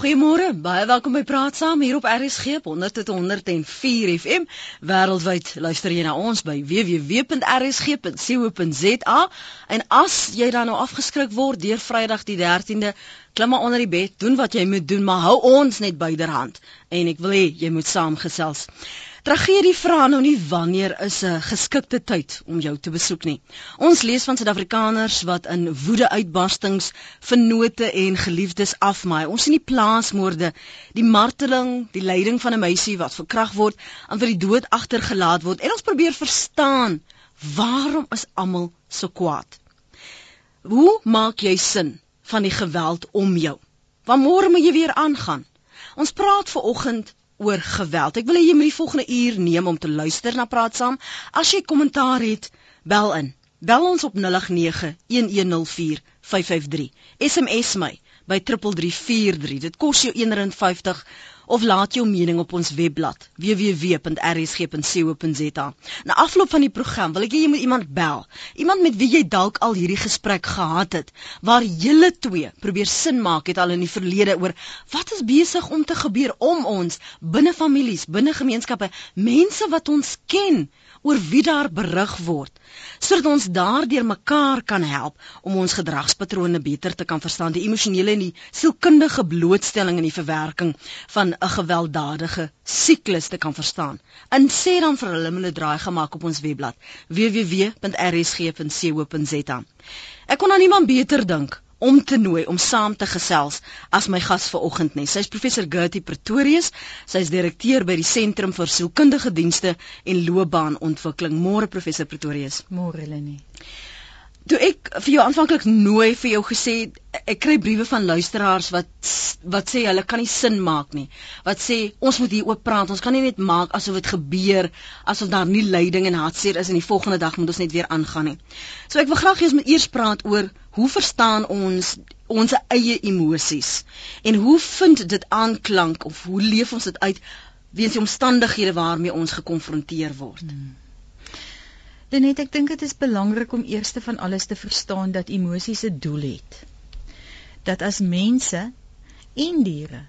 Goeiemôre, baie welkom by Praat Saam hier op RSG 100.104 FM. Wêreldwyd luister jy na ons by www.rsg.co.za en as jy dan nou afgeskrik word deur Vrydag die 13de, klim maar onder die bed, doen wat jy moet doen, maar hou ons net byderhand en ek wil hê jy moet saamgesels. Tragedie vra nou nie wanneer is 'n geskikte tyd om jou te besoek nie. Ons lees van Suid-Afrikaners wat in woede-uitbarstings vennote en geliefdes afmaai. Ons sien die plaasmoorde, die marteling, die lyding van 'n meisie wat verkragt word en vir die dood agtergelaat word. En ons probeer verstaan waarom is almal so kwaad? Hoe maak jy sin van die geweld om jou? Wanneer moet jy weer aangaan? Ons praat ver oggend oor geweld. Ek wil hê jy moet die volgende uur neem om te luister na praat saam. As jy kommentaar het, bel in. Bel ons op 0891104553. SMS my by 3343. Dit kos jou R1.50 of laat jou mening op ons webblad www.rsg.co.za. Na afloop van die program wil ek hê jy moet iemand bel. Iemand met wie jy dalk al hierdie gesprek gehad het waar julle twee probeer sin maak het al in die verlede oor wat is besig om te gebeur om ons binne families, binne gemeenskappe, mense wat ons ken oor wie daar berig word sodat ons daardeur mekaar kan help om ons gedragspatrone beter te kan verstaan die emosionele en die sielkundige blootstelling en die verwerking van 'n gewelddadige siklus te kan verstaan. En sê dan vir hulle moet draai gemaak op ons webblad www.rsg.co.za. Ek kon aan iemand beter dink om te nooi om saam te gesels as my gas vanoggend nie. Sy's professor Gertie Pretorius. Sy's direkteur by die Sentrum vir Sielkundige Dienste en Loopbaanontwikkeling. Môre professor Pretorius. Môre Lenie. Toe ek vir jou aanvanklik nooi vir jou gesê ek kry briewe van luisteraars wat wat sê hulle kan nie sin maak nie. Wat sê ons moet hier oop praat. Ons kan nie net maak asof dit gebeur asof daar nie lyding en hartseer is en die volgende dag moet ons net weer aangaan nie. So ek wil graag hê ons moet eers praat oor hoe verstaan ons ons eie emosies en hoe vind dit aanklank of hoe leef ons dit uit weens die omstandighede waarmee ons gekonfronteer word. Hmm. Denet, ek dink dit is belangrik om eers van alles te verstaan dat emosies 'n doel het. Dat as mense en diere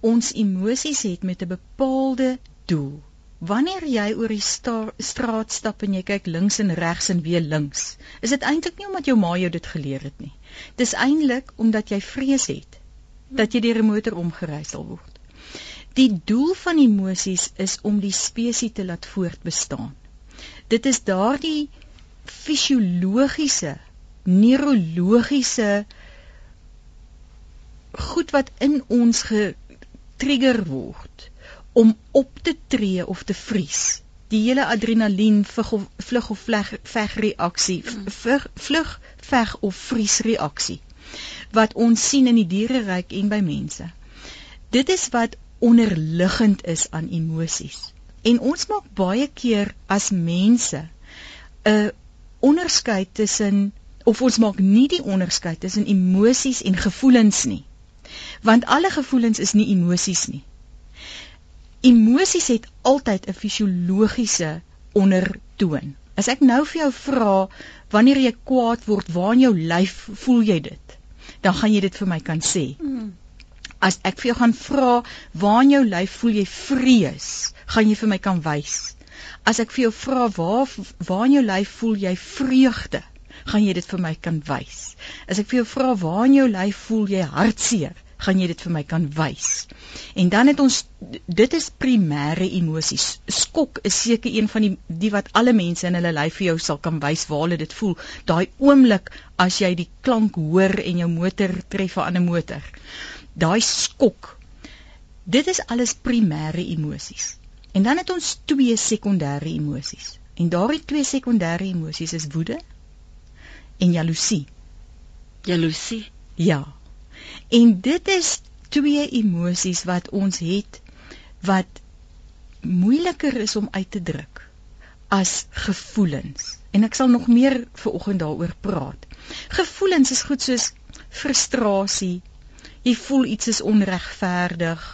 ons emosies het met 'n bepaalde doel. Wanneer jy oor die straat stap en jy kyk links en regs en weer links, is dit eintlik nie omdat jou ma jou dit geleer het nie. Dis eintlik omdat jy vrees het dat jy deur 'n motor omgery sal word. Die doel van emosies is om die spesies te laat voortbestaan dit is daardie fisiologiese neurologiese goed wat in ons getrigger word om op te tree of te vries die hele adrenalien vlug of vlug of veg reaksie vlug veg of vries reaksie wat ons sien in die diereryk en by mense dit is wat onderliggend is aan emosies En ons maak baie keer as mense 'n onderskeid tussen of ons maak nie die onderskeid tussen emosies en gevoelens nie. Want alle gevoelens is nie emosies nie. Emosies het altyd 'n fisiologiese ondertoon. As ek nou vir jou vra wanneer jy kwaad word, waar in jou lyf voel jy dit? Dan gaan jy dit vir my kan sê. Hmm. As ek vir jou gaan vra waar in jou lyf voel jy vrees, gaan jy vir my kan wys. As ek vir jou vra waar waar in jou lyf voel jy vreugde, gaan jy dit vir my kan wys. As ek vir jou vra waar in jou lyf voel jy hartseer, gaan jy dit vir my kan wys. En dan het ons dit is primêre emosies. Skok is seker een van die die wat alle mense in hulle lyf vir jou sal kan wys waar hulle dit voel. Daai oomblik as jy die klank hoor en jou motor tref 'n ander motor daai skok. Dit is alles primêre emosies. En dan het ons twee sekondêre emosies. En daardie twee sekondêre emosies is woede en jaloesie. Jaloesie? Ja. En dit is twee emosies wat ons het wat moeiliker is om uit te druk as gevoelens. En ek sal nog meer ver oggend daaroor praat. Gevoelens is goed soos frustrasie, jy voel iets is onregverdig.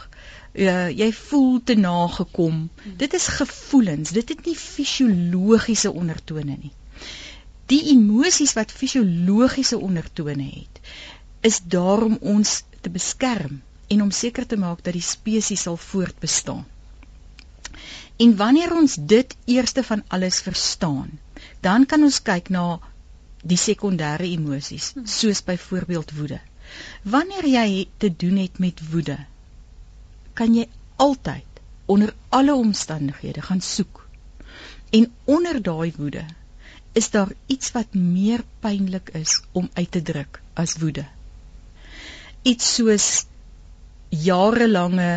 Uh, jy voel te nagekom. Dit is gevoelens. Dit het nie fisiologiese ondertone nie. Die emosies wat fisiologiese ondertone het, is daarom ons te beskerm en om seker te maak dat die spesies sal voortbestaan. En wanneer ons dit eerste van alles verstaan, dan kan ons kyk na die sekondêre emosies, soos byvoorbeeld woede. Wanneer jy te doen het met woede, kan jy altyd onder alle omstandighede gaan soek. En onder daai woede is daar iets wat meer pynlik is om uit te druk as woede. Iets soos jarelange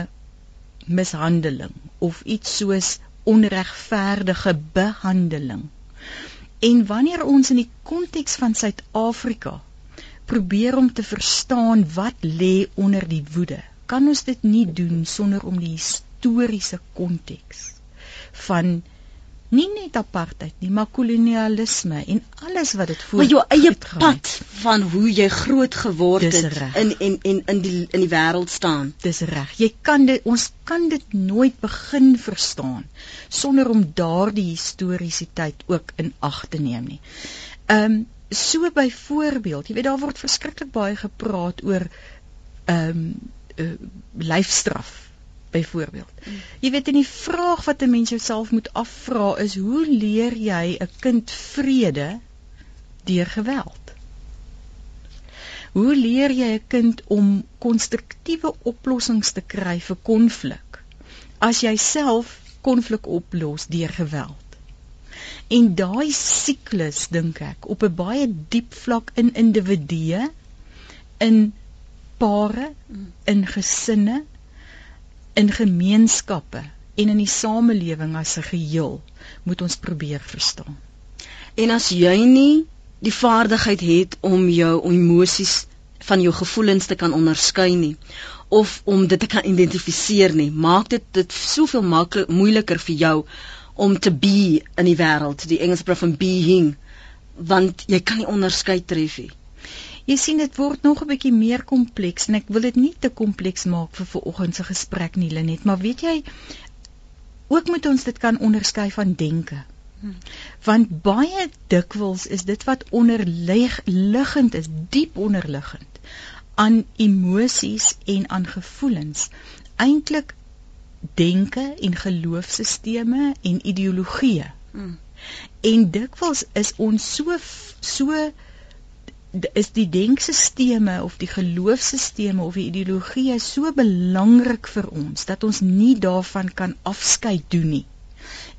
mishandeling of iets soos onregverdige behandeling. En wanneer ons in die konteks van Suid-Afrika probeer om te verstaan wat lê onder die woede, kan ons dit nie doen sonder om die historiese konteks van nie net apartheid nie, maar kolonialisme en alles wat dit voor. Maar jou eie pad van hoe jy groot geword het in en en in die in die wêreld staan. Dis reg. Jy kan dit ons kan dit nooit begin verstaan sonder om daardie historiesiteit ook in ag te neem nie. Ehm um, so byvoorbeeld, jy weet daar word verskriklik baie gepraat oor ehm um, uh, lyfstraf byvoorbeeld. Jy weet in die vraag wat 'n mens jouself moet afvra is hoe leer jy 'n kind vrede deur geweld? Hoe leer jy 'n kind om konstruktiewe oplossings te kry vir konflik as jy self konflik oplos deur geweld? En daai siklus dink ek op 'n baie diep vlak in individue in pare, in gesinne, in gemeenskappe en in die samelewing as 'n geheel moet ons probeer verstaan. En as jy nie die vaardigheid het om jou emosies van jou gevoelens te kan onderskei nie of om dit te kan identifiseer nie, maak dit dit soveel maklik moeiliker vir jou om te be in die wêreld, die Engelse praat van being, want jy kan nie onderskei tref nie. Jy sien dit word nog 'n bietjie meer kompleks en ek wil dit nie te kompleks maak vir vanoggend se gesprek nie Lenet, maar weet jy ook moet ons dit kan onderskei van denke. Hmm. Want baie dikwels is dit wat onderliggend is, diep onderliggend aan emosies en aan gevoelens eintlik denke en geloofsisteme en ideologieë. Hmm. En dikwels is ons so so is die denkstelsels of die geloofsstelsels of die ideologieë so belangrik vir ons dat ons nie daarvan kan afskei doen nie.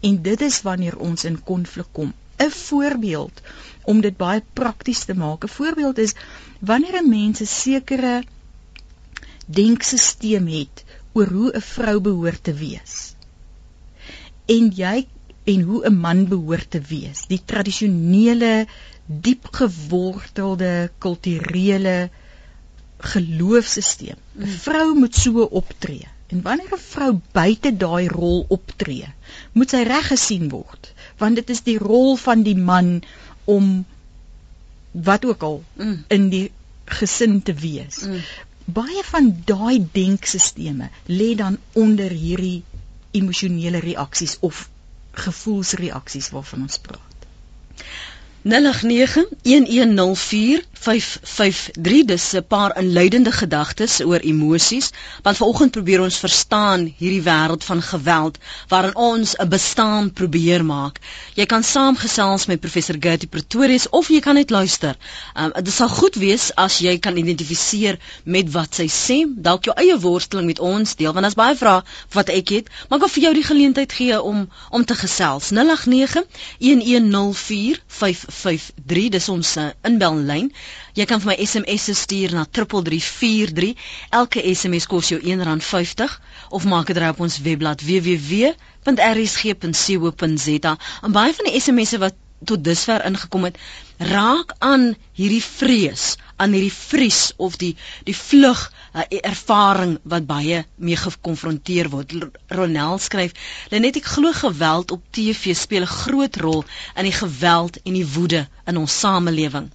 En dit is wanneer ons in konflik kom. 'n Voorbeeld om dit baie prakties te maak. 'n Voorbeeld is wanneer 'n mens 'n sekere denkstelsel het oor hoe 'n vrou behoort te wees. En jy en hoe 'n man behoort te wees. Die tradisionele diep gewortelde kulturele geloofsisteem. 'n mm. Vrou moet so optree. En wanneer 'n vrou buite daai rol optree, moet sy reg gesien word, want dit is die rol van die man om wat ook al mm. in die gesin te wees. Mm. Baie van daai denkstelsels lê dan onder hierdie emosionele reaksies of gevoelsreaksies waarvan ons praat. 0891104553 dis 'n paar inleidende gedagtes oor emosies want vanoggend probeer ons verstaan hierdie wêreld van geweld waarin ons 'n bestaan probeer maak. Jy kan saamgesels met professor Gertie Pretorius of jy kan net luister. Um, dit sal goed wees as jy kan identifiseer met wat sy sê, dalk jou eie worsteling met ons deel want daar's baie vrae wat ek het, maar ek wil vir jou die geleentheid gee om om te gesels. 08911045 0891104553 dis ons uh, inbellyn. Jy kan vir my SMS stuur na 3343. Elke SMS kos jou R1.50 of maak dit reg op ons webblad www.rsg.co.za. En baie van die SMS'e wat tot dusver ingekom het, raak aan hierdie vrees, aan hierdie vries of die die vlug uh, ervaring wat baie mee gekonfronteer word. Ronel skryf: "Lenet ek glo geweld op TV speel 'n groot rol in die geweld en die woede in ons samelewing."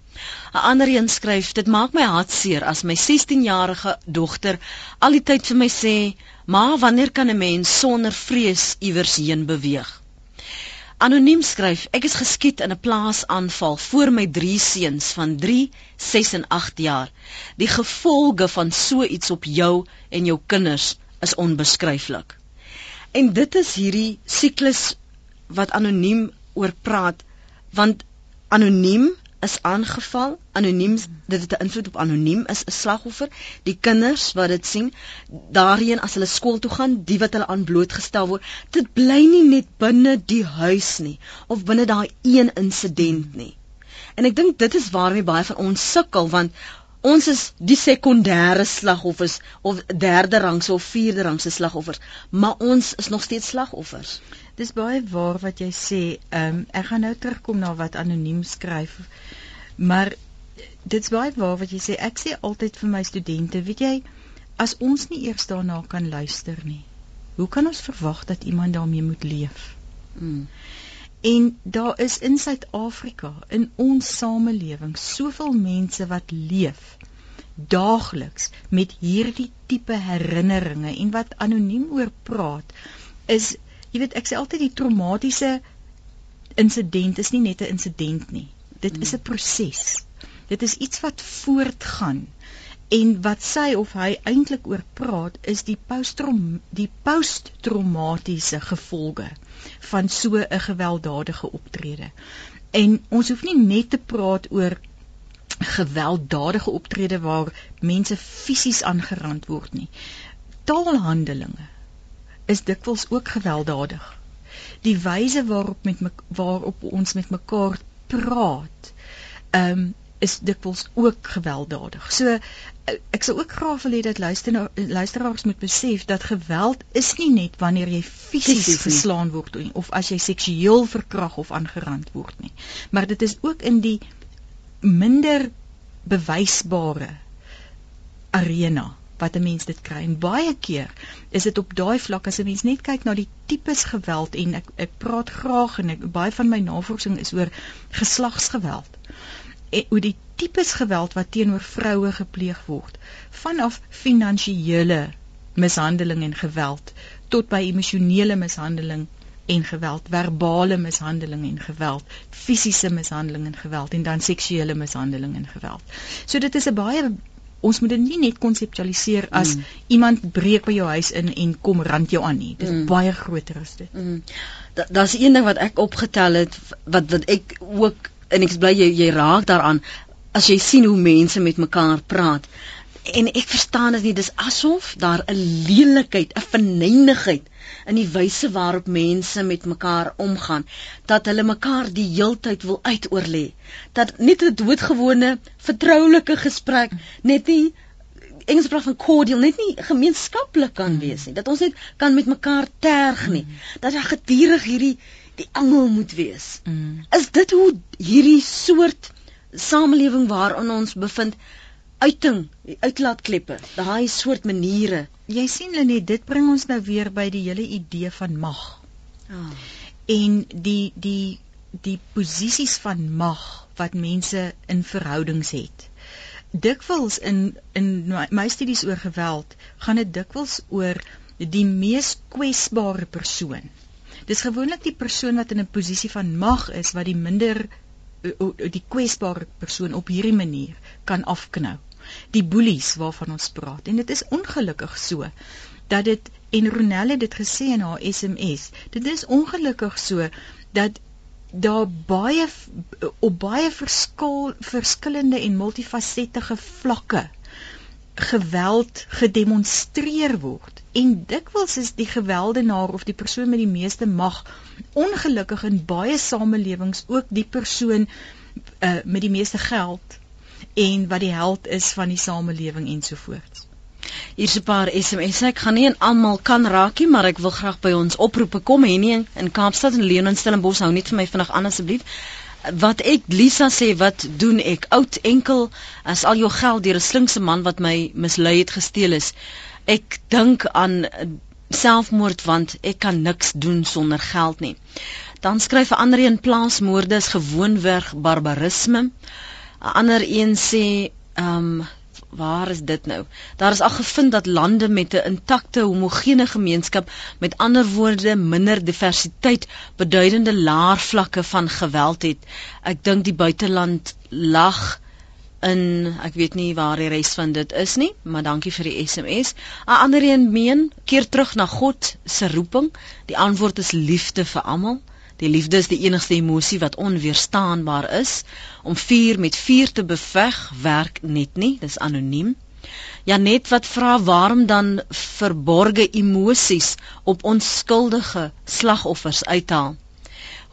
'n Ander een skryf: "Dit maak my hart seer as my 16-jarige dogter al die tyd vir my sê: "Ma, wanneer kan 'n mens sonder vrees iewers heen beweeg?" Anoniem skryf: Ek is geskiet in 'n plaasaanval voor my drie seuns van 3, 6 en 8 jaar. Die gevolge van so iets op jou en jou kinders is onbeskryflik. En dit is hierdie siklus wat anoniem oor praat want anoniem is aangeval anoniem dit het 'n invloed op anoniem is 'n slagoffer. Die kinders wat dit sien daarheen as hulle skool toe gaan die wat hulle aan blootgestel word dit bly nie net binne die huis nie of binne daai een insident nie. En ek dink dit is waarmee baie van ons sukkel want ons is die sekondêre slagoffers of derde rangse of vierde rangse slagoffers maar ons is nog steeds slagoffers Dis baie waar wat jy sê. Ehm um, ek gaan nou terugkom na wat anoniem skryf. Maar dit's baie waar wat jy sê. Ek sê altyd vir my studente, weet jy, as ons nie eers daarna kan luister nie, hoe kan ons verwag dat iemand daarmee moet leef? Mm. En daar is in Suid-Afrika, in ons samelewing, soveel mense wat leef daagliks met hierdie tipe herinneringe en wat anoniem oor praat is jy weet ek sê altyd die traumatiese insident is nie net 'n insident nie. Dit is 'n proses. Dit is iets wat voortgaan. En wat sy of hy eintlik oor praat is die posttraum die posttraumatiese gevolge van so 'n gewelddadige optrede. En ons hoef nie net te praat oor gewelddadige optrede waar mense fisies aangerand word nie. Taalhandelinge is dikwels ook gewelddadig. Die wyse waarop met me, waarop ons met mekaar praat, ehm um, is dikwels ook gewelddadig. So ek sou ook graag wil hê dat luister luisteraars moet besef dat geweld is nie net wanneer jy fisies geslaan word of as jy seksueel verkragt of aangerand word nie, maar dit is ook in die minder bewysbare arena wat 'n mens dit kry. En baie keer is dit op daai vlak as 'n mens net kyk na die tipes geweld en ek ek praat graag en ek baie van my navorsing is oor geslagsgeweld. En hoe die tipes geweld wat teenoor vroue gepleeg word, vanaf finansiële mishandeling en geweld tot by emosionele mishandeling en geweld, verbale mishandeling en geweld, fisiese mishandeling en geweld en dan seksuele mishandeling en geweld. So dit is 'n baie ons moet dit nie net konseptualiseer as mm. iemand breek by jou huis in en kom rand jou aan nie. Dit is mm. baie groter as dit. Mm. Daar's een ding wat ek opgetel het wat wat ek ook en ek bly jy jy raak daaraan as jy sien hoe mense met mekaar praat. En ek verstaan dit nie. Dis asof daar 'n lelikheid, 'n verneinigheid in die wyse waarop mense met mekaar omgaan dat hulle mekaar die heeltyd wil uitoorlê. Dat net 'n doodgewone vertroulike gesprek net nie Engels praat van cordial net nie gemeenskaplik kan wees nie. Dat ons net kan met mekaar terg nie. Dat daar gedurig hierdie die angel moet wees. Mm. is dit hoe hierdie soort samelewing waarin ons bevind uiting, uitlaatkleppe, daai soort maniere. Jy sien Lenet, dit bring ons nou weer by die hele idee van mag. Oh. En die die die posisies van mag wat mense in verhoudings het. Dikwels in in my studies oor geweld, gaan dit dikwels oor die mees kwesbare persoon. Dis gewoonlik die persoon wat in 'n posisie van mag is wat die minder die kwesbare persoon op hierdie manier kan afknou die boelies waarvan ons praat. En dit is ongelukkig so dat dit en Ronelle het dit gesê in haar SMS dit is ongelukkig so dat daar baie op baie verskil verskillende en multifasette vlakke geweld gedemonstreer word. En dikwels is die geweldenaar of die persoon met die meeste mag ongelukkig in baie samelewings ook die persoon uh, met die meeste geld en wat die held is van die samelewing ensovoorts. Hier's 'n paar SMS. Ek gaan nie almal kan raak nie, maar ek wil graag by ons oproepe kom Henny in Kaapstad en Leon in Stellenbosch hou net vir my vinnig aan asseblief. Wat ek Lisa sê, wat doen ek? Oud enkel as al jou geld deur 'n slinkse man wat my mislei het gesteel is. Ek dink aan selfmoord want ek kan niks doen sonder geld nie. Dan skryf 'n ander een plaasmoorde is gewoonweg barbarisme. 'n ander een sê ehm um, waar is dit nou? Daar is al gevind dat lande met 'n intakte homogene gemeenskap, met ander woorde minder diversiteit, beduidende laer vlakke van geweld het. Ek dink die buiteland lag in ek weet nie waar die res van dit is nie, maar dankie vir die SMS. 'n Ander een meen keer terug na God se roeping. Die antwoord is liefde vir almal. Die liefde is die enigste emosie wat onweerstaanbaar is. Om vuur met vuur te beveg werk net nie, dis anoniem. Janet wat vra waarom dan verborgde emosies op onskuldige slagoffers uithaal.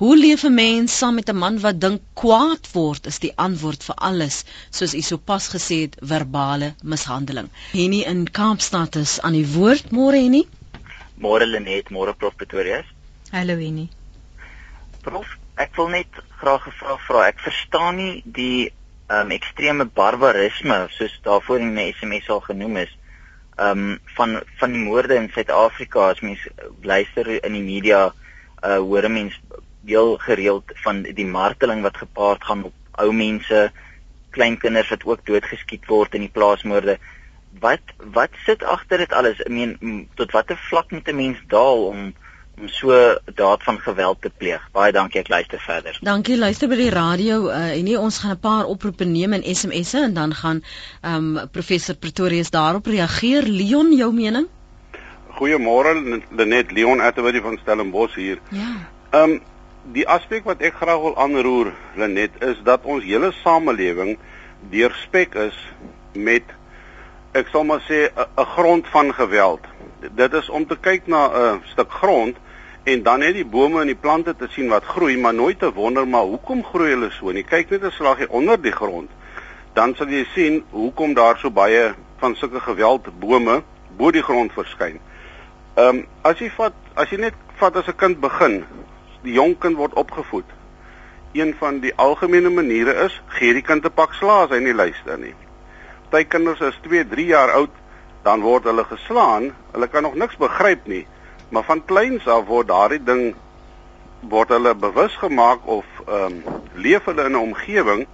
Hoe leef 'n mens saam met 'n man wat dink kwaad word is die antwoord vir alles, soos u sopas gesê het, verbale mishandeling. Henny in Kaapstad is aan die woord, môre Henny. Môre Lenet, môre Prof Pretoria. Hallo Henny. Prof, ek wil net graag 'n vraag vra. Ek verstaan nie die ehm um, ekstreme barbarisme soos daarvoor in die SMS al genoem is. Ehm um, van van die moorde in Suid-Afrika as mens luister in die media uh hoor mense heel gereeld van die marteling wat gepaard gaan op ou mense, klein kinders wat ook doodgeskiet word in die plaasmoorde. Wat wat sit agter dit alles? Ek meen tot watter vlak moet 'n mens daal om om so daad van geweld te pleeg. Baie dankie, ek luister verder. Dankie, luister by die radio uh, en nie ons gaan 'n paar oproepe neem en SMS'e en dan gaan ehm um, professor Pretorius daarop reageer. Leon, jou mening? Goeiemôre, Lenet Leon Atterbury van Stellenbosch hier. Ja. Ehm um, die aspek wat ek graag wil aanroer, Lenet, is dat ons hele samelewing deurspek is met ek sal maar sê 'n grond van geweld dit is om te kyk na 'n stuk grond en dan net die bome en die plante te sien wat groei, maar nooit te wonder maar hoekom groei hulle so nie. Kyk net 'n slaggie onder die grond. Dan sal jy sien hoekom daar so baie van sulke geweld bome bo die grond verskyn. Ehm um, as jy vat as jy net vat as 'n kind begin, die jong kind word opgevoed. Een van die algemene maniere is gee die kind 'n pak slaas hy nie luister nie. Party kinders is 2, 3 jaar oud dan word hulle geslaan. Hulle kan nog niks begryp nie, maar van kleins af word daardie ding word hulle bewus gemaak of ehm um, leef hulle in 'n omgewing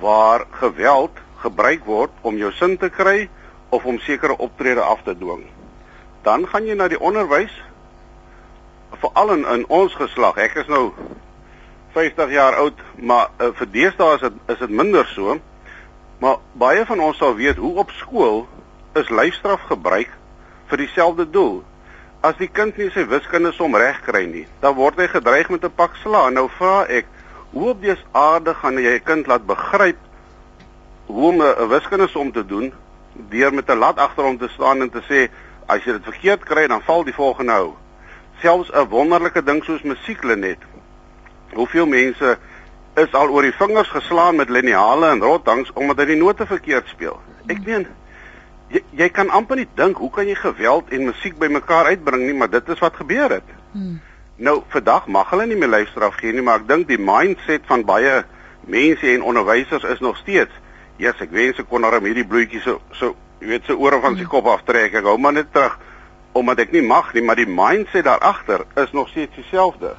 waar geweld gebruik word om jou sin te kry of om sekere optrede af te dwing. Dan gaan jy na die onderwys veral in, in ons geslag. Ek is nou 50 jaar oud, maar uh, vir deesdae is dit is dit minder so. Maar baie van ons sal weet hoe op skool is lyfstraf gebruik vir dieselfde doel. As die kind nie sy wiskunde som reg kry nie, dan word hy gedreig met 'n pak sla. Nou vra ek, hoe op dese aarde gaan jy 'n kind laat begryp hoe om 'n wiskunde som te doen deur met 'n lat agter hom te staan en te sê as jy dit verkeerd kry, dan val die volgende hou. Selfs 'n wonderlike ding soos musieklenet. Hoeveel mense is al oor die vingers geslaan met liniale en rottangs omdat hy die note verkeerd speel. Ek meen jy, jy kan amper nie dink hoe kan jy geweld en musiek bymekaar uitbring nie, maar dit is wat gebeur het. Hmm. Nou vandag mag hulle nie meer lyfstraf gee nie, maar ek dink die mindset van baie mense en onderwysers is nog steeds, "Jesus, ek wens ek kon nou hierdie bloetjie so so, jy weet, se ore van sy hmm. kop aftrek. Ek hou maar net terug omdat ek nie mag nie, maar die mindset daar agter is nog steeds dieselfde."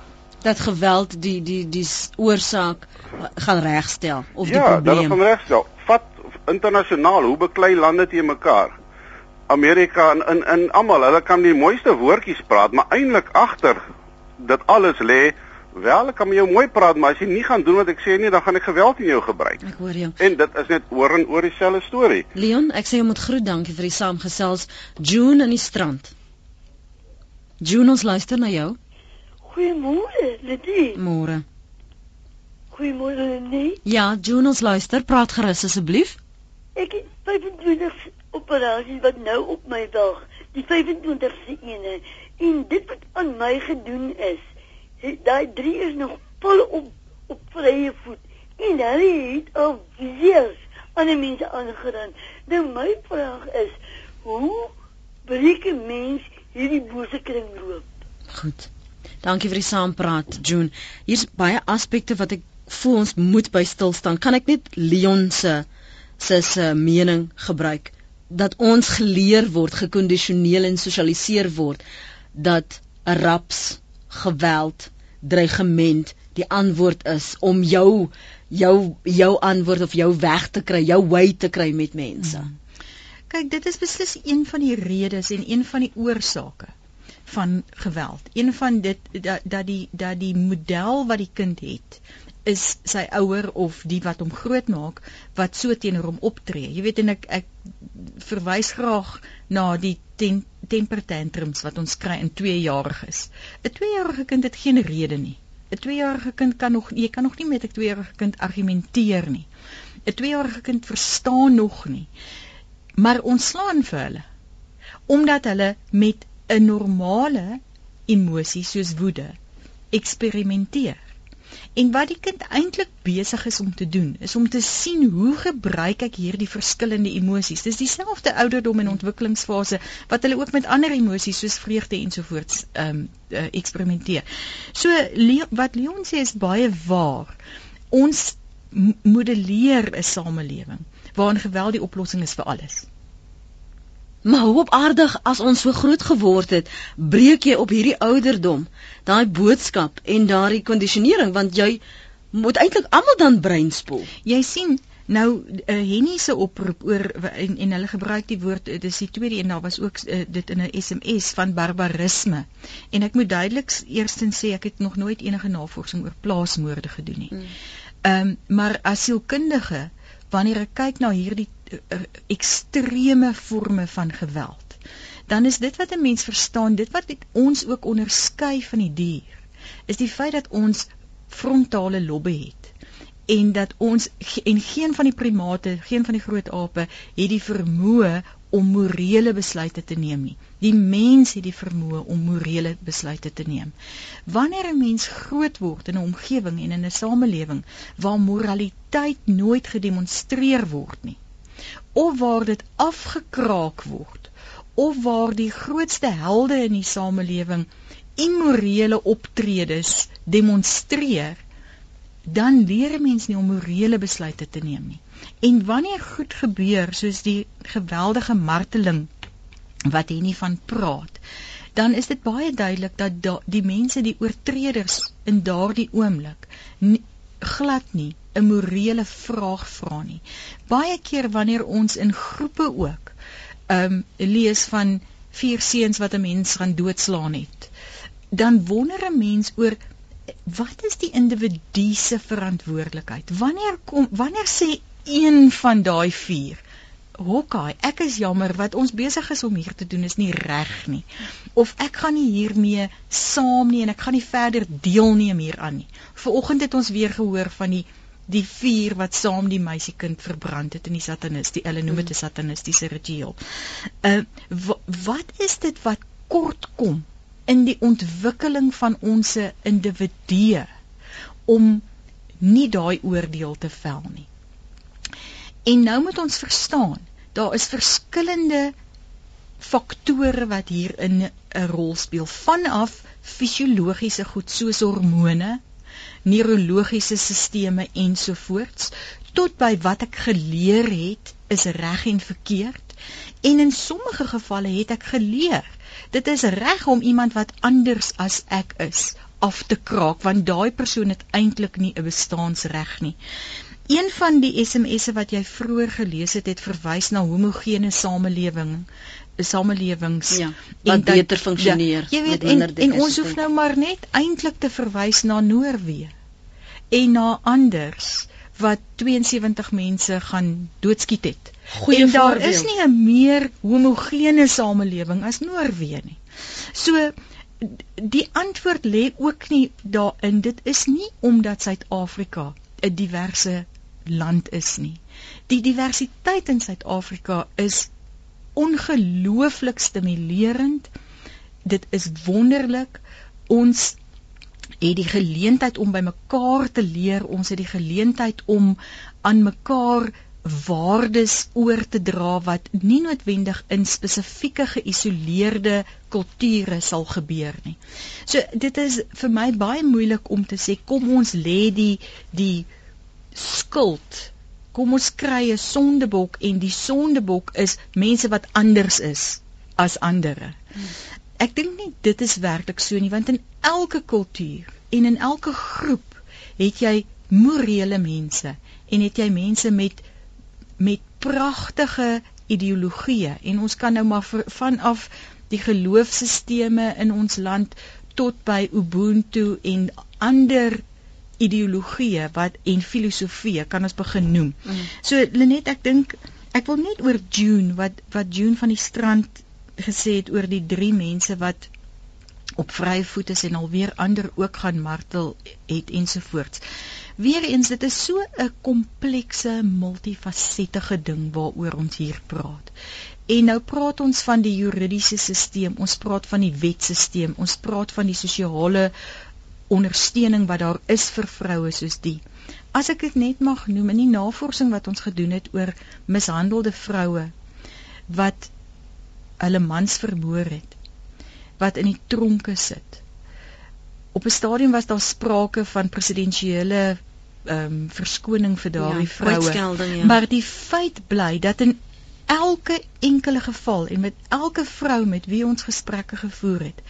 dat geweld die die die oorsaak gaan regstel of die ja, probleem. Ja, dat gaan regstel. Vat internasionaal hoe beklei lande te mekaar. Amerika en in in almal, hulle kan die mooiste woordjies praat, maar eintlik agter dit alles lê wel ek kan met jou mooi praat, maar as jy nie gaan doen wat ek sê nie, dan gaan ek geweld in jou gebruik. Ek hoor jou. En dit is net oor en oor dieselfde storie. Leon, ek sê jy moet groet, dankie vir die saamgesels. June in die strand. June, ons luister na jou. Goeiemôre, Lidie. Môre. Goeiemôre, Lidie. Ja, June, ons luister. Praat gerus asseblief. Ek het 25 operasies wat nou op my wag. Die 25ste ene en dit wat aan my gedoen is, daai drie is nog vol op op vrye voet. En hulle het al vieers aan die mense aangeraan. Nou my vraag is, hoe breek 'n mens hierdie bose kring loop? Goed. Dankie vir die saampraat, June. Hier's baie aspekte wat ek voel ons moet by stil staan. Kan ek net Leon se se se mening gebruik dat ons geleer word, gekondisioneer en sosialiseer word dat 'n raps, geweld, dreigement die antwoord is om jou jou jou antwoord of jou weg te kry, jou way te kry met mense. Hmm. Kyk, dit is beslis een van die redes en een van die oorsake van geweld. Een van dit dat dat die dat die model wat die kind het is sy ouer of die wat hom grootmaak wat so teenoor hom optree. Jy weet en ek ek verwys graag na die ten, temper tantrums wat ons kry in 2-jariges. 'n 2-jarige kind het geen rede nie. 'n 2-jarige kind kan nog jy kan nog nie met 'n 2-jarige kind argumenteer nie. 'n 2-jarige kind verstaan nog nie. Maar ons slaan vir hulle omdat hulle met 'n normale emosie soos woede eksperimenteer. En wat die kind eintlik besig is om te doen, is om te sien hoe gebruik ek hierdie verskillende emosies. Dis dieselfde ouderdom en ontwikkelingsfase wat hulle ook met ander emosies soos vreugde ensovoorts ehm um, uh, eksperimenteer. So Le wat Leon sê is baie waar. Ons modelleer 'n samelewing waarin geweld die oplossing is vir alles. Maar hoe op aardig as ons so groot geword het, breek jy op hierdie ouderdom daai boodskap en daai kondisionering want jy moet eintlik almal dan breinspoel. Jy sien nou uh, Henny se oproep oor en, en hulle gebruik die woord eh, dis die tweede een daar was ook uh, dit in 'n SMS van barbarisme. En ek moet duidelik eerstens sê ek het nog nooit enige navorsing oor plaasmoorde gedoen nie. Mm. Ehm mm. um, maar asielkundige wanneer ek kyk na hierdie ekstreme forme van geweld, dan is dit wat 'n mens verstaan, dit wat ons ook onderskei van die dier, is die feit dat ons frontale lobbe het en dat ons en geen van die primate, geen van die groot ape het die vermoë om morele besluite te neem nie. Die mens het die vermoë om morele besluite te neem. Wanneer 'n mens groot word in 'n omgewing en in 'n samelewing waar moraliteit nooit gedemonstreer word nie, of waar dit afgekraak word, of waar die grootste helde in die samelewing immorele optredes demonstreer, dan leer 'n mens nie om morele besluite te neem nie. En wanneer goed gebeur soos die geweldige marteling wat hier nie van praat, dan is dit baie duidelik dat da, die mense die oortreders in daardie oomblik nie, glad nie 'n morele vraag vra nie. Baie keer wanneer ons in groepe ook ehm um, lees van vier seuns wat 'n mens gaan doodslaan het, dan wonder 'n mens oor wat is die individu se verantwoordelikheid? Wanneer kom wanneer sê een van daai vier Hokkai, ek is jammer wat ons besig is om hier te doen is nie reg nie. Of ek gaan nie hiermee saam nie en ek gaan nie verder deelneem hieraan nie. Vanoggend het ons weer gehoor van die die vier wat saam die meisiekind verbrand het in die satanis, die hulle noem dit 'n satanistiese ritueel. Uh wat is dit wat kort kom in die ontwikkeling van ons individue om nie daai oordeel te vel nie. En nou moet ons verstaan, daar is verskillende faktore wat hier in 'n rol speel vanaf fisiologiese goed soos hormone, neurologiese sisteme ensovoorts tot by wat ek geleer het is reg en verkeerd en in sommige gevalle het ek geleer dit is reg om iemand wat anders as ek is af te kraak want daai persoon het eintlik nie 'n bestaansreg nie. Een van die SMS'e wat jy vroeër gelees het, het verwys na homogene samelewing, samelewings ja, wat dat, beter funksioneer. Ja, jy weet en, en ons hoef nou maar net eintlik te verwys na Noorwe en na anders wat 72 mense gaan doodskiet het. Goeie en daar voorbeeld. is nie 'n meer homogene samelewing as Noorwe nie. So die antwoord lê ook nie daarin dit is nie omdat Suid-Afrika 'n diverse land is nie. Die diversiteit in Suid-Afrika is ongelooflik stimulerend. Dit is wonderlik. Ons het die geleentheid om by mekaar te leer. Ons het die geleentheid om aan mekaar waardes oor te dra wat nie noodwendig in spesifieke geïsoleerde kulture sal gebeur nie. So dit is vir my baie moeilik om te sê kom ons lê die die skuld. Kom ons kry 'n sondebok en die sondebok is mense wat anders is as ander. Ek dink nie dit is werklik so nie want in elke kultuur en in elke groep het jy morele mense en het jy mense met met pragtige ideologieë en ons kan nou maar vanaf die geloofsisteme in ons land tot by ubuntu en ander ideologieë wat en filosofieë kan ons begin noem. Mm. So Lenet, ek dink ek wil net oor June wat wat June van die strand gesê het oor die drie mense wat op vrye voet is en alweer ander ook gaan martel het ensovoorts. Weereens dit is so 'n komplekse multifasette ding waaroor ons hier praat. En nou praat ons van die juridiese stelsel, ons praat van die wetstelsel, ons praat van die sosiale ondersteuning wat daar is vir vroue soos die. As ek dit net mag noem in die navorsing wat ons gedoen het oor mishandelde vroue wat hulle mans vermoor het, wat in die tronke sit. Op 'n stadium was daar sprake van presidensiële ehm um, verskoning vir daardie ja, vroue. Ja. Maar die feit bly dat in elke enkele geval en met elke vrou met wie ons gesprekke gevoer het,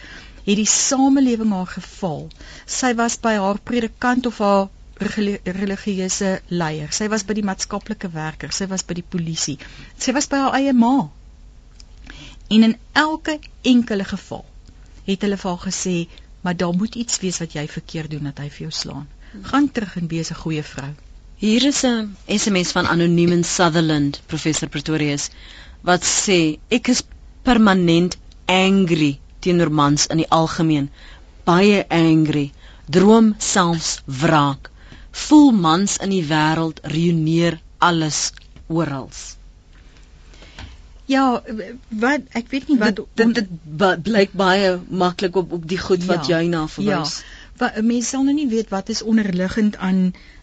het die samelewing haar geval. Sy was by haar predikant of haar religieuse leier. Sy was by die maatskaplike werker, sy was by die polisie. Sy was by haar eie ma. En in elke enkele geval het hulle vir haar gesê, "Maar daar moet iets wees wat jy verkeerd doen dat hy vir jou slaan. Gaan terug en wees 'n goeie vrou." Hier is 'n SMS van anoniem in Sutherland, professor Pretorius, wat sê, "Ek is permanent angry teenoor mans in die algemeen baie angry droom selfs wraak voel mans in die wêreld reüneer alles oral Ja, wat ek weet nie wat dit dit blyk baie maklik op op die goed wat ja, jy na verwys. Ja. Wat mense sal nou nie weet wat is onderliggend aan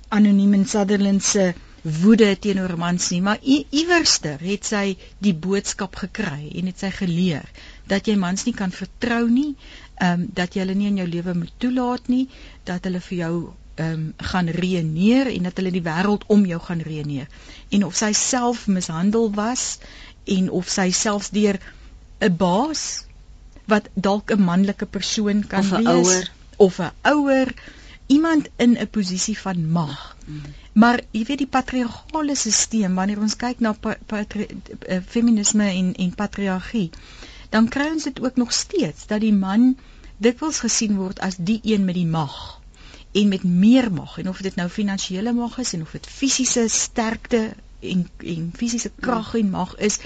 anoniem in Sutherland se woede teenoor mans nie, maar iewerster het sy die boodskap gekry en het sy geleer dat jy mans nie kan vertrou nie, ehm um, dat jy hulle nie in jou lewe moet toelaat nie, dat hulle vir jou ehm um, gaan reëneer en dat hulle die wêreld om jou gaan reëneer. En of sy self mishandel was en of sy selfs deur 'n baas wat dalk 'n manlike persoon kan of wees ouwer. of 'n ouer iemand in 'n posisie van mag. Mm. Maar jy weet die patriargale stelsel wanneer ons kyk na pa, pa, uh, feminisme en en patriargie dan kry ons dit ook nog steeds dat die man dikwels gesien word as die een met die mag en met meer mag en of dit nou finansiële mag is en of dit fisiese sterkte en en fisiese krag en mag is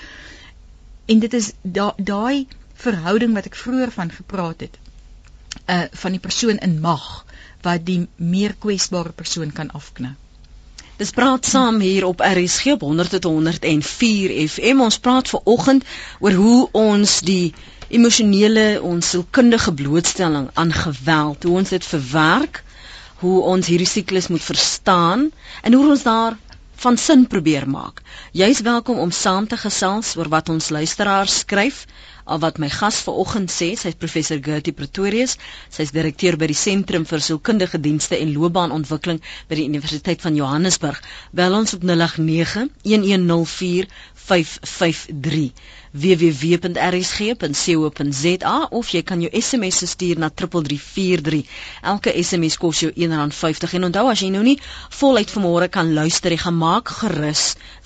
en dit is daai da verhouding wat ek vroeër van gepraat het uh van die persoon in mag wat die meer kwesbare persoon kan afknou Dis praat saam hier op RSG op 100.104 FM. Ons praat ver oggend oor hoe ons die emosionele, ons sielkundige blootstelling aan geweld, hoe ons dit verwerk, hoe ons hierdie siklus moet verstaan en hoe ons daar van sin probeer maak. Jy's welkom om saam te gesels oor wat ons luisteraars skryf al wat my gas vanoggend sê, sy's professor Gertie Pretorius, sy's direkteur by die Sentrum vir Sielkundige Dienste en Loopbaanontwikkeling by die Universiteit van Johannesburg. Bel ons op 089 1104 553 www.rsg.co.za of jy kan jou SMS stuur na 3343. Elke SMS kos jou R1.50 en onthou as jy nou nie voluit vanmôre kan luister, jy gaan maak gerus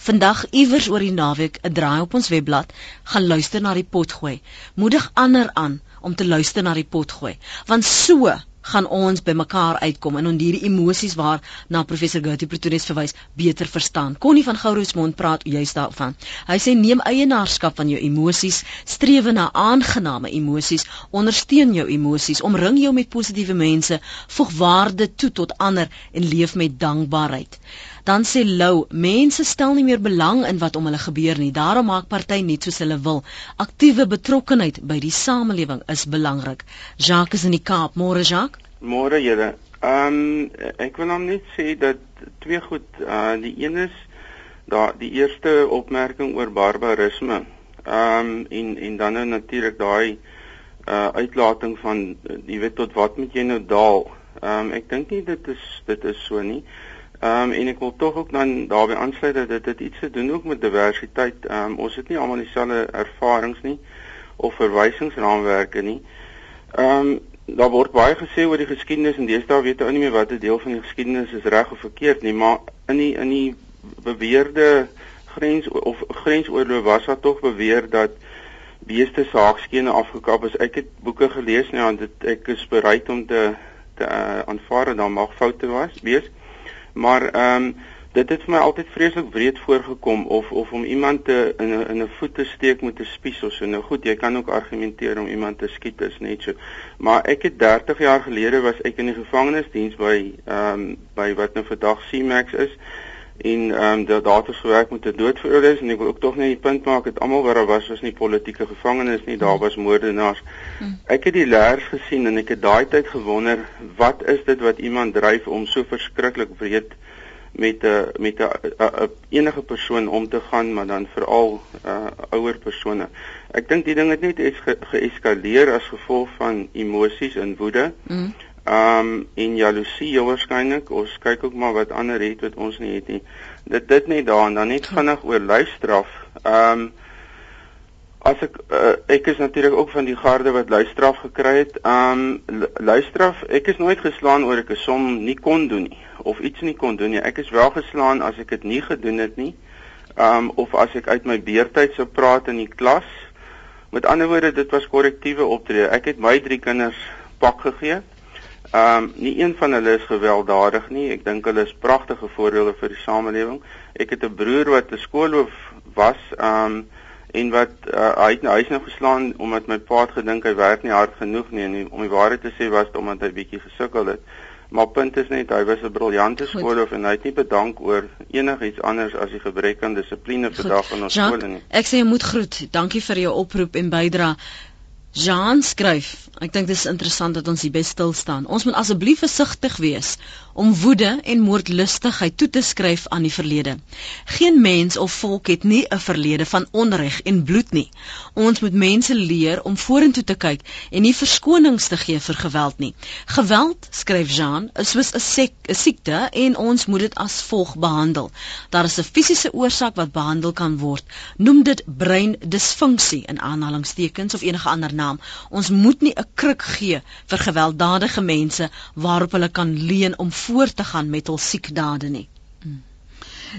vandag iewers oor die naweek 'n draai op ons webblad, gaan luister na die potgooi. Moedig ander aan om te luister na die potgooi, want so gaan ons by mekaar uitkom en onder hierdie emosies waar na professor Gertie Pretorius verwys beter verstaan. Connie van Gouroesmond praat juist daarvan. Hy sê neem eienaarskap van jou emosies, streef na aangename emosies, ondersteun jou emosies, omring jou met positiewe mense, voeg waarde toe tot ander en leef met dankbaarheid. Dan sê Lou, mense stel nie meer belang in wat om hulle gebeur nie. Daarom maak party net soos hulle wil. Aktiewe betrokkenheid by die samelewing is belangrik. Jacques is in die Kaap. Môre Jacques. Môre julle. Ehm um, ek wil net net sê dat twee goed, uh die een is daar die eerste opmerking oor barbarisme. Ehm um, en en dan nou natuurlik daai uh uitlating van jy weet tot wat moet jy nou daal? Ehm um, ek dink nie dit is dit is so nie. Ehm um, en ek wil tog ook dan daarbey aansluit dat dit, dit iets te doen ook met diversiteit. Ehm um, ons het nie almal dieselfde ervarings nie of verwysingsraamwerke nie. Ehm um, daar word baie gesê oor die geskiedenis en deesdae weet ou nie meer watter deel van die geskiedenis is reg of verkeerd nie, maar in die in die beweerde grens of grensoorlog was daar tog beweer dat beeste se haakskene afgekap is. Ek het boeke gelees nou en dit ek is bereid om te te uh, aanvaar dat daar mag foute was wees. Maar ehm um, dit het vir my altyd vreeslik wreed voorgekom of of om iemand te in 'n in 'n voet te steek met 'n spies of so. Nou goed, jy kan ook argumenteer om iemand te skiet is net so. Maar ek het 30 jaar gelede was ek in die gevangenisdiens by ehm um, by wat nou vandag CMAX is en ehm um, dat daar het gewerk met 'n doodveroordeling en ek wil ook tog net die punt maak dat almal wat daar was was nie politieke gevangenes nie, daar was moordenaars. Hmm. Ek het die leers gesien en ek het daai tyd gewonder, wat is dit wat iemand dryf om so verskriklik wreed met 'n met 'n enige persoon om te gaan, maar dan veral uh ouer persone. Ek dink die ding het net geeskaleer ge as gevolg van emosies en woede. Mm. Um en jaloesie heel waarskynlik. Ons kyk ook maar wat ander het wat ons nie het nie. Dit dit net daar en dan net vinnig oor luisteraf. Um as ek uh, ek is natuurlik ook van die garde wat luisteraf gekry het. Um luisteraf, ek is nooit geslaan oor ek 'n som nie kon doen nie of iets nie kon doen nie. Ek is wel geslaan as ek dit nie gedoen het nie. Um of as ek uit my beurtyd sou praat in die klas. Met ander woorde, dit was korrektiewe optrede. Ek het my drie kinders pak gegee. Ehm um, nie een van hulle is gewelddadig nie. Ek dink hulle is pragtige voorbeelde vir die samelewing. Ek het 'n broer wat 'n skoolhoof was, ehm um, en wat uh, hy het nou hy's nou geslaan omdat my pa het gedink hy werk nie hard genoeg nie en nie, om die waarheid te sê was dit omdat hy bietjie gesukkel het. Maar punt is net hy was 'n briljante skoolhoof en hy het nie bedank oor enigiets anders as die gebrek aan dissipline vandag in ons skole nie. Ek sê jy moet groet. Dankie vir jou oproep en bydrae. Jean skryf, ek dink dit is interessant dat ons hier by stil staan. Ons moet asseblief versigtig wees om woede en moordlustigheid toe te skryf aan die verlede. Geen mens of volk het nie 'n verlede van onreg en bloed nie. Ons moet mense leer om vorentoe te kyk en nie verskonings te gee vir geweld nie. Geweld, skryf Jean, is soos 'n siekte en ons moet dit as volg behandel. Daar is 'n fisiese oorsaak wat behandel kan word. Noem dit breindisfunksie in aanhalingstekens of enige ander naam. Ons moet nie 'n kruk gee vir gewelddadige mense waarop hulle kan leun om voort te gaan met hul siekdade nie. Hmm.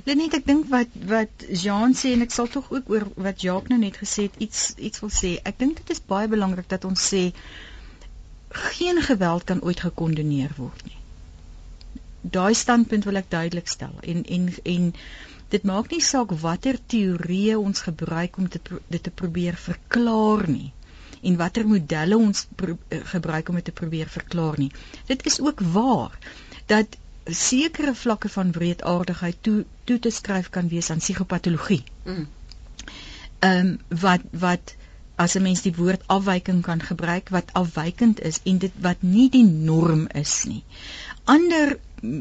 Lenet ek dink wat wat Jean sê en ek sal tog ook oor wat Jacques nou net gesê het iets iets wil sê. Ek dink dit is baie belangrik dat ons sê geen geweld kan ooit gekondeneer word nie. Daai standpunt wil ek duidelik stel en en en dit maak nie saak watter teorieë ons gebruik om dit dit te probeer verklaar nie en watter modelle ons gebruik om dit te probeer verklaar nie. Dit is ook waar dat sekere vlakke van wreedaardigheid toe toe te skryf kan wees aan psigopatologie. Mm. Ehm mm. um, wat wat as 'n mens die woord afwyking kan gebruik wat afwykend is en dit wat nie die norm is nie. Ander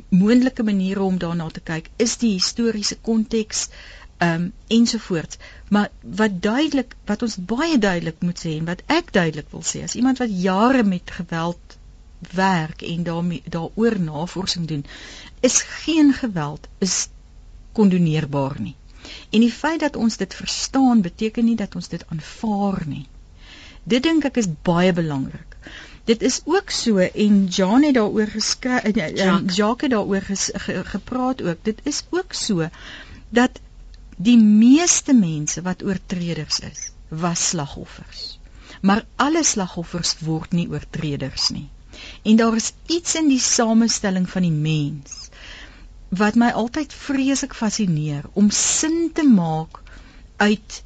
moontlike maniere om daarna te kyk is die historiese konteks ehm um, ensovoorts. Maar wat duidelik wat ons baie duidelik moet sê en wat ek duidelik wil sê as iemand wat jare met geweld werk en daarmee daaroor navorsing doen is geen geweld is kondoneerbaar nie. En die feit dat ons dit verstaan beteken nie dat ons dit aanvaar nie. Dit dink ek is baie belangrik. Dit is ook so en Jan het daaroor geskryf en eh, eh, Jacques het daaroor ges, ge, gepraat ook. Dit is ook so dat die meeste mense wat oortreders is, was slagoffers. Maar alle slagoffers word nie oortreders nie. En daar is iets in die samestelling van die mens wat my altyd vreeslik fascineer om sin te maak uit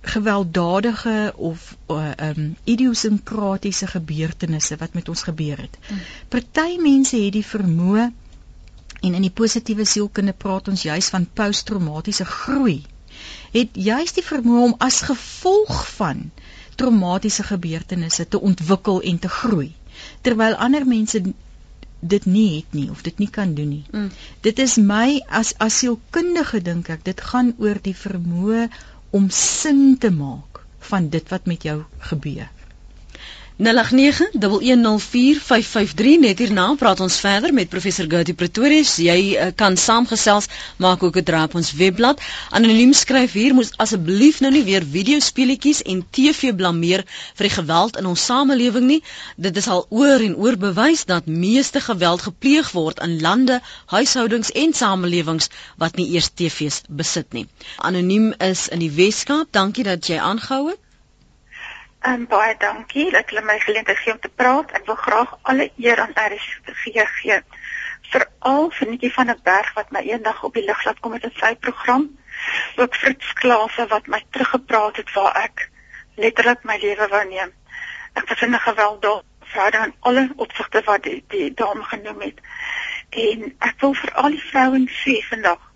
gewelddadige of uh, um idiosinkratiese gebeurtenisse wat met ons gebeur het. Mm. Party mense het die vermoë en in die positiewe sielkunde praat ons juis van posttraumatiese groei. Het juis die vermoë om as gevolg van traumatiese gebeurtenisse te ontwikkel en te groei terwyl ander mense dit nie het nie of dit nie kan doen nie. Mm. Dit is my as asielkundige dink ek dit gaan oor die vermoë om sin te maak van dit wat met jou gebeur. 0891104553 net hierna praat ons verder met professor Gertie Pretorius. Jy uh, kan saamgesels, maak ook 'n draai op ons webblad. Anoniem skryf hier moet asseblief nou nie weer videospeletjies en TV blameer vir die geweld in ons samelewing nie. Dit is al oor en oor bewys dat meeste geweld gepleeg word in lande, huishoudings en samelewings wat nie eers TV's besit nie. Anoniem is in die Weskaap. Dankie dat jy aangehou het. En baie dankie dat julle my geleentheid gee om te praat. Ek wil graag alle eer aan RSG gee. Veral vir netjie van 'n berg wat my eendag op die lig laat kom met 'n sy program. Ook Fritz Klase wat my teruggepraat het waar ek letterlik my lewe wou neem. Ek was in 'n gewelddaad verder in alle opsigte wat die, die dame genoem het. En ek wil vir al die vrouens sê vandag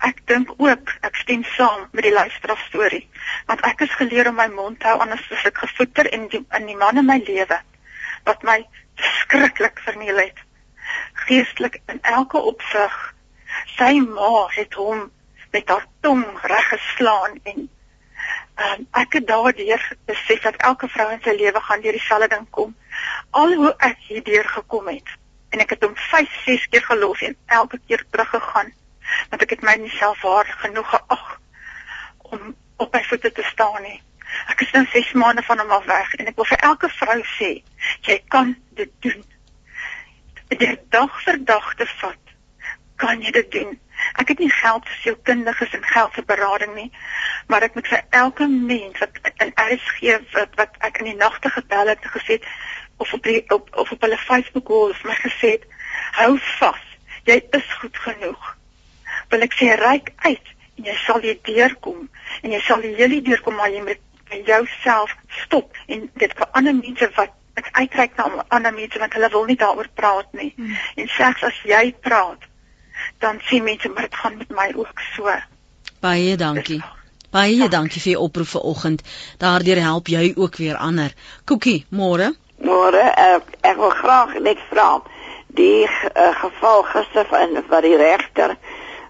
Ek dink ook ek stem saam met die luisteraar storie want ek is geleer om my mond hou anders as ek gevoeter in die in die man in my lewe wat my skrikkelik verniel het. Geestelik in elke opsig sy ma het hom met haar tong reggeslaan en um, ek het daardeur besef dat elke vrou in sy lewe gaan deur dieselfde ding kom. Al hoe ek hierdeur gekom het en ek het hom 5 6 keer gelos en elke keer teruggegaan want ek het my nie self waardig genoeg geag om op my voete te staan nie. Ek is nou 6 maande van hom af weg en ek wil vir elke vrou sê, jy kan dit doen. Dit dag vir dag te vat, kan jy dit doen. Ek het nie geld vir sielkundiges en geld vir berading nie, maar ek moet vir elke mens wat in RSG wat wat ek in die nagte gebel het gesê of op die, op of op hulle Facebook wall vir my gesê het, hou vas. Jy is goed genoeg sê ryk uit en jy sal hier deurkom en jy sal hierdie deurkom maar jy moet by jouself stop en dit vir ander mense wat ek uitreik na ander mense want hulle wil nie daaroor praat nie. Hmm. en slegs as jy praat dan sien mense maar dit gaan met my ook so. Baie dankie. Baie ja. dankie vir u oproep vanoggend. Daardeur help jy ook weer ander. Koekie môre? Môre ek, ek wil graag net vra die uh, geval gister van wat die regter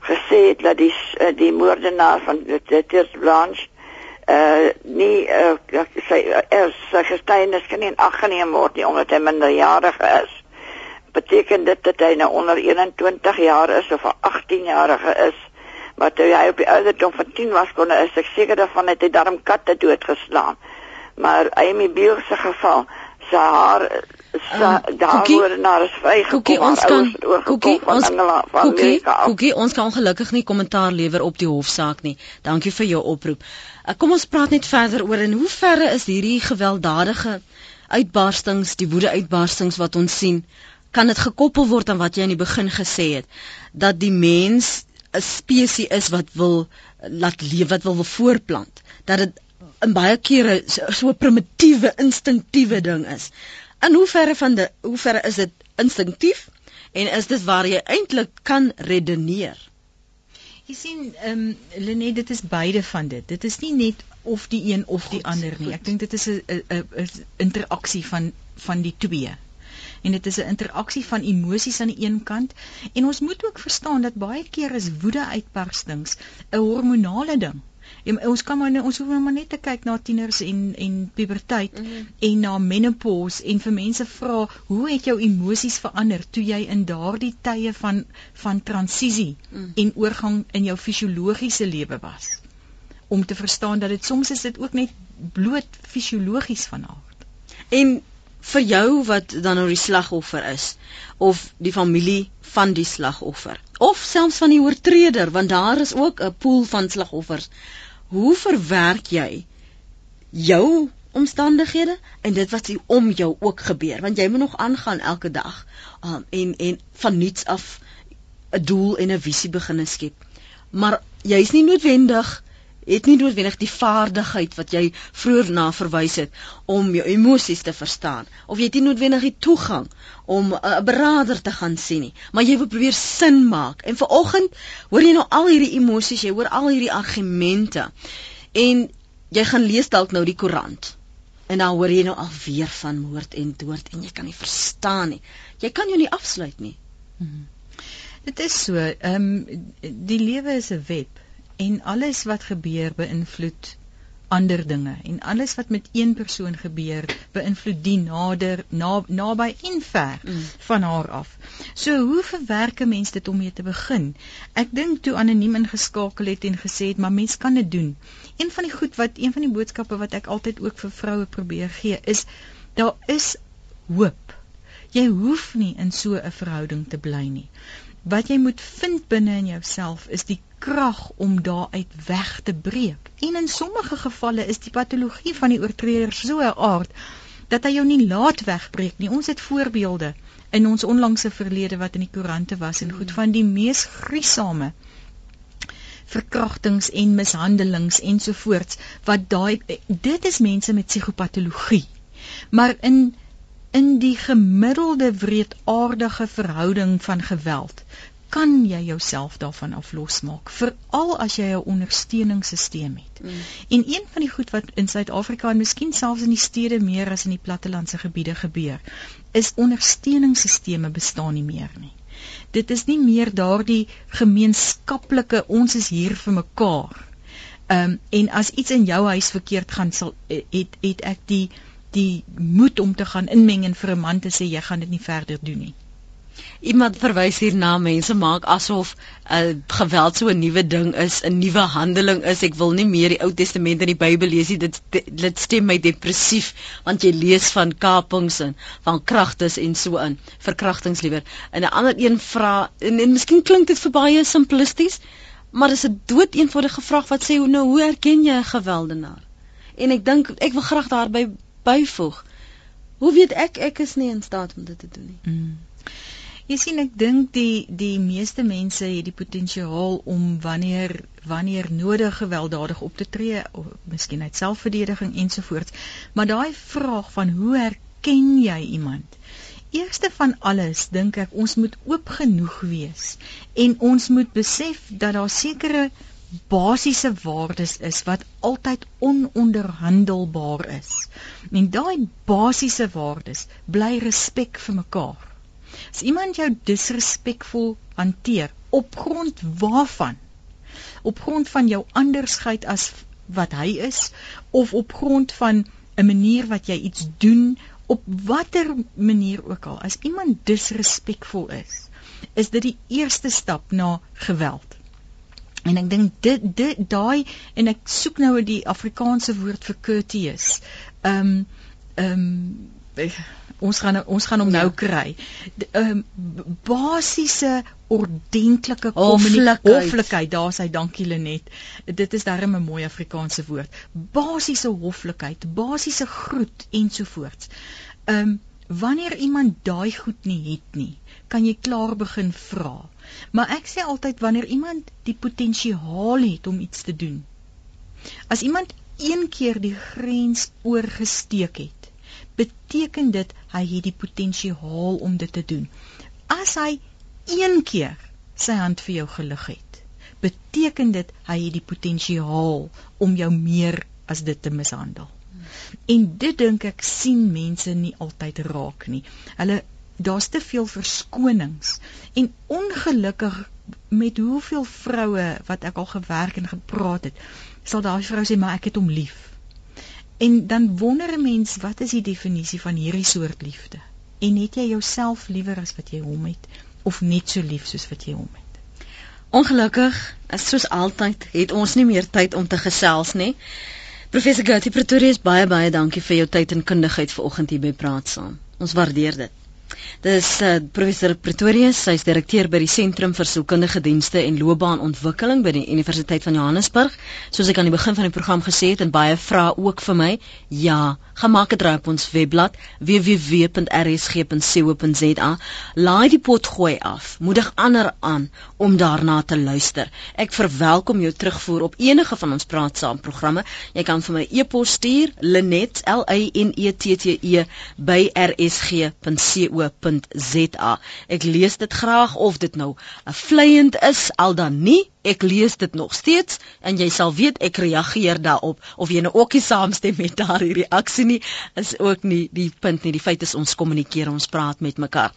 gesê het dat die eh, die moordenaar van Titus Blanche uh nie uh sy er sy getuienis kan nie aangeneem word nie omdat hy minderjarig is. Beteken dit dat hy nou onder 21 jaar is of 18 jarige is? Maar toe hy op die ouderdom van 10 was kon hy is ek seker daarvan het hy darm katte doodgeslaan. Maar Amy Beale se geval, sy haar um, daar word na vry gekom. Ons kan Koekie, ons Koekie, Koekie, ons kan ongelukkig nie kommentaar lewer op die hofsaak nie. Dankie vir jou oproep. Uh, kom ons praat net verder oor in hoe verre is hierdie gewelddadige uitbarstings, die woede-uitbarstings wat ons sien, kan dit gekoppel word aan wat jy aan die begin gesê het dat die mens 'n spesies is wat wil laat leef, wat wil, wil voorplant, dat dit in baie kere so 'n primitiewe, instinktiewe ding is. In hoeverre van die hoeverre is dit instinktief en is dit waar jy eintlik kan redeneer? Jy sien, ehm um, Lenet, dit is beide van dit. Dit is nie net of die een of die goed, ander nie. Ek dink dit is 'n 'n interaksie van van die twee. En dit is 'n interaksie van emosies aan die een kant en ons moet ook verstaan dat baie keer is woede uitbarstings 'n hormonale ding. En ons kan maar ons hoef maar net te kyk na tieners en en puberteit mm -hmm. en na menopause en vir mense vra hoe het jou emosies verander toe jy in daardie tye van van transisie mm. en oorgang in jou fisiologiese lewe was om te verstaan dat dit soms is dit ook net bloot fisiologies van aard. En vir jou wat dan nou die slagoffer is of die familie van die slagoffer of selfs van die oortreder want daar is ook 'n pool van slagoffers hoe verwerk jy jou omstandighede? En dit wat om jou ook gebeur want jy moet nog aangaan elke dag um, en en van niets af 'n doel en 'n visie begin skep. Maar jy's nie noodwendig het nie noodwendig die vaardigheid wat jy vroeër na verwys het om jou emosies te verstaan of jy het nie noodwendig die toegang om 'n beraader te gaan sien nie maar jy wil probeer sin maak. En vanoggend hoor jy nou al hierdie emosies jy hoor al hierdie argumente en jy gaan lees dalk nou die koerant en dan hoor jy nou al weer van moord en dood en jy kan nie verstaan nie. Jy kan jou nie afsluit nie. Hmm. dit is so ehm um, die lewe is 'n web en alles wat gebeur beïnvloed ander dinge en alles wat met een persoon gebeur beïnvloed die nader na, naby en ver mm. van haar af. So hoe verwerk 'n mens dit om mee te begin? Ek dink toe anoniem ingeskakel het en gesê het maar mens kan dit doen. Een van die goed wat een van die boodskappe wat ek altyd ook vir vroue probeer gee is daar is hoop. Jy hoef nie in so 'n verhouding te bly nie. Wat jy moet vind binne in jouself is die krag om daaruit weg te breek. En in sommige gevalle is die patologie van die oortreder so 'n aard dat hy jou nie laat wegbreek nie. Ons het voorbeelde in ons onlangse verlede wat in die koerante was en goed van die mees gruisame verkrachtings en mishandelings ensovoorts wat daai dit is mense met psigopatologie. Maar in in die gemiddelde wreedaardige verhouding van geweld kan jy jouself daarvan aflosmaak veral as jy 'n ondersteuningssisteem het. Mm. En een van die goed wat in Suid-Afrika en miskien selfs in die stede meer as in die plattelandse gebiede gebeur, is ondersteuningssisteme bestaan nie meer nie. Dit is nie meer daardie gemeenskaplike ons is hier vir mekaar. Ehm um, en as iets in jou huis verkeerd gaan sal het het ek die die moed om te gaan inmeng en vir 'n man te sê jy gaan dit nie verder doen nie. Iemand verwys hier na mense maak asof uh, geweld so 'n nuwe ding is, 'n nuwe handeling is. Ek wil nie meer die Ou Testament in die Bybel lees nie. Dit dit stem my depressief want jy lees van kapings en van kragtes en so in verkrachtings liewer. En 'n ander een vra en, en miskien klink dit vir baie simplisties, maar dis 'n dood eenvoudige vraag wat sê hoe nou hoe herken jy 'n geweldenaar? En ek dink ek wil graag daarby byvoeg. Hoe weet ek ek is nie in staat om dit te doen nie? Mm. Jy sien ek dink die die meeste mense het die potensiaal om wanneer wanneer nodig gewelddadig op te tree of miskien uit selfverdediging ensovoorts. Maar daai vraag van hoe herken jy iemand? Eerste van alles dink ek ons moet oop genoeg wees en ons moet besef dat daar sekere basiese waardes is wat altyd ononderhandelbaar is. En daai basiese waardes bly respek vir mekaar. As iemand jou disrespekvol hanteer op grond waarvan? Op grond van jou andersheid as wat hy is of op grond van 'n manier wat jy iets doen op watter manier ook al. As iemand disrespekvol is, is dit die eerste stap na geweld. En ek dink dit dit daai en ek soek nou die Afrikaanse woord vir courteous. Ehm um, ehm um, ons gaan ons gaan hom nou ja. kry. Ehm um, basiese ordentlike hoflikheid. Daar sê dankie Lenet. Dit is darem 'n mooi Afrikaanse woord. Basiese hoflikheid, basiese groet ensovoorts. Ehm um, wanneer iemand daai goed nie het nie, kan jy klaar begin vra. Maar ek sê altyd wanneer iemand die potensiaal het om iets te doen. As iemand een keer die grens oorgesteek het, beteken dit hy het die potensiaal om dit te doen. As hy een keer sy hand vir jou gelig het, beteken dit hy het die potensiaal om jou meer as dit te mishandel. En dit dink ek sien mense nie altyd raak nie. Hulle daar's te veel verskonings en ongelukkig met hoeveel vroue wat ek al gewerk en gepraat het, sal daai vrou sê maar ek het hom lief. En dan wonder 'n mens, wat is die definisie van hierdie soort liefde? En het jy jouself liewer as wat jy hom het of net so lief soos wat jy hom het? Ongelukkig, soos altyd, het ons nie meer tyd om te gesels nie. Professor Gertie Pretorius, baie baie dankie vir jou tyd en kundigheid vanoggend hier by Praat saam. Ons waardeer dit. Dis uh, professor Pretorius, sy is direkteur by die Sentrum vir Sielkundige Dienste en Loopbaanontwikkeling by die Universiteit van Johannesburg. Soos ek aan die begin van die program gesê het en baie vrae ook vir my. Ja, gemaak het op ons webblad www.rsg.co.za. Laai die pot gooi af. Moedig ander aan om daarna te luister. Ek verwelkom jou terugvoer op enige van ons praat saam programme. Jy kan vir my e-pos stuur Linet L A N E T T E by rsg.co.za. Ek lees dit graag of dit nou 'n vleiend is al dan nie Ek lees dit nog steeds en jy sal weet ek reageer daarop. Of jy nou ook nie saamstem met daardie reaksie nie is ook nie die punt nie. Die feit is ons kommunikeer ons praat met mekaar.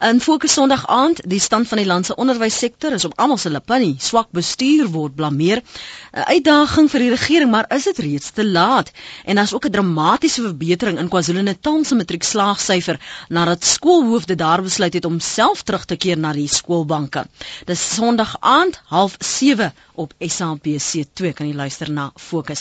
In Fokus Sondag aand die stand van die land se onderwyssektor is op almal se lippe. Nie swak bestuur word blameer. 'n uitdaging vir die regering maar is dit reeds te laat? En daar's ook 'n dramatiese verbetering in KwaZulu-Natal se matriekslaagsyfer nadat skoolhoofde daar besluit het om self terug te keer na die skoolbanke. Dis Sondag aand 07:30 op SABC2 kan jy luister na Fokus.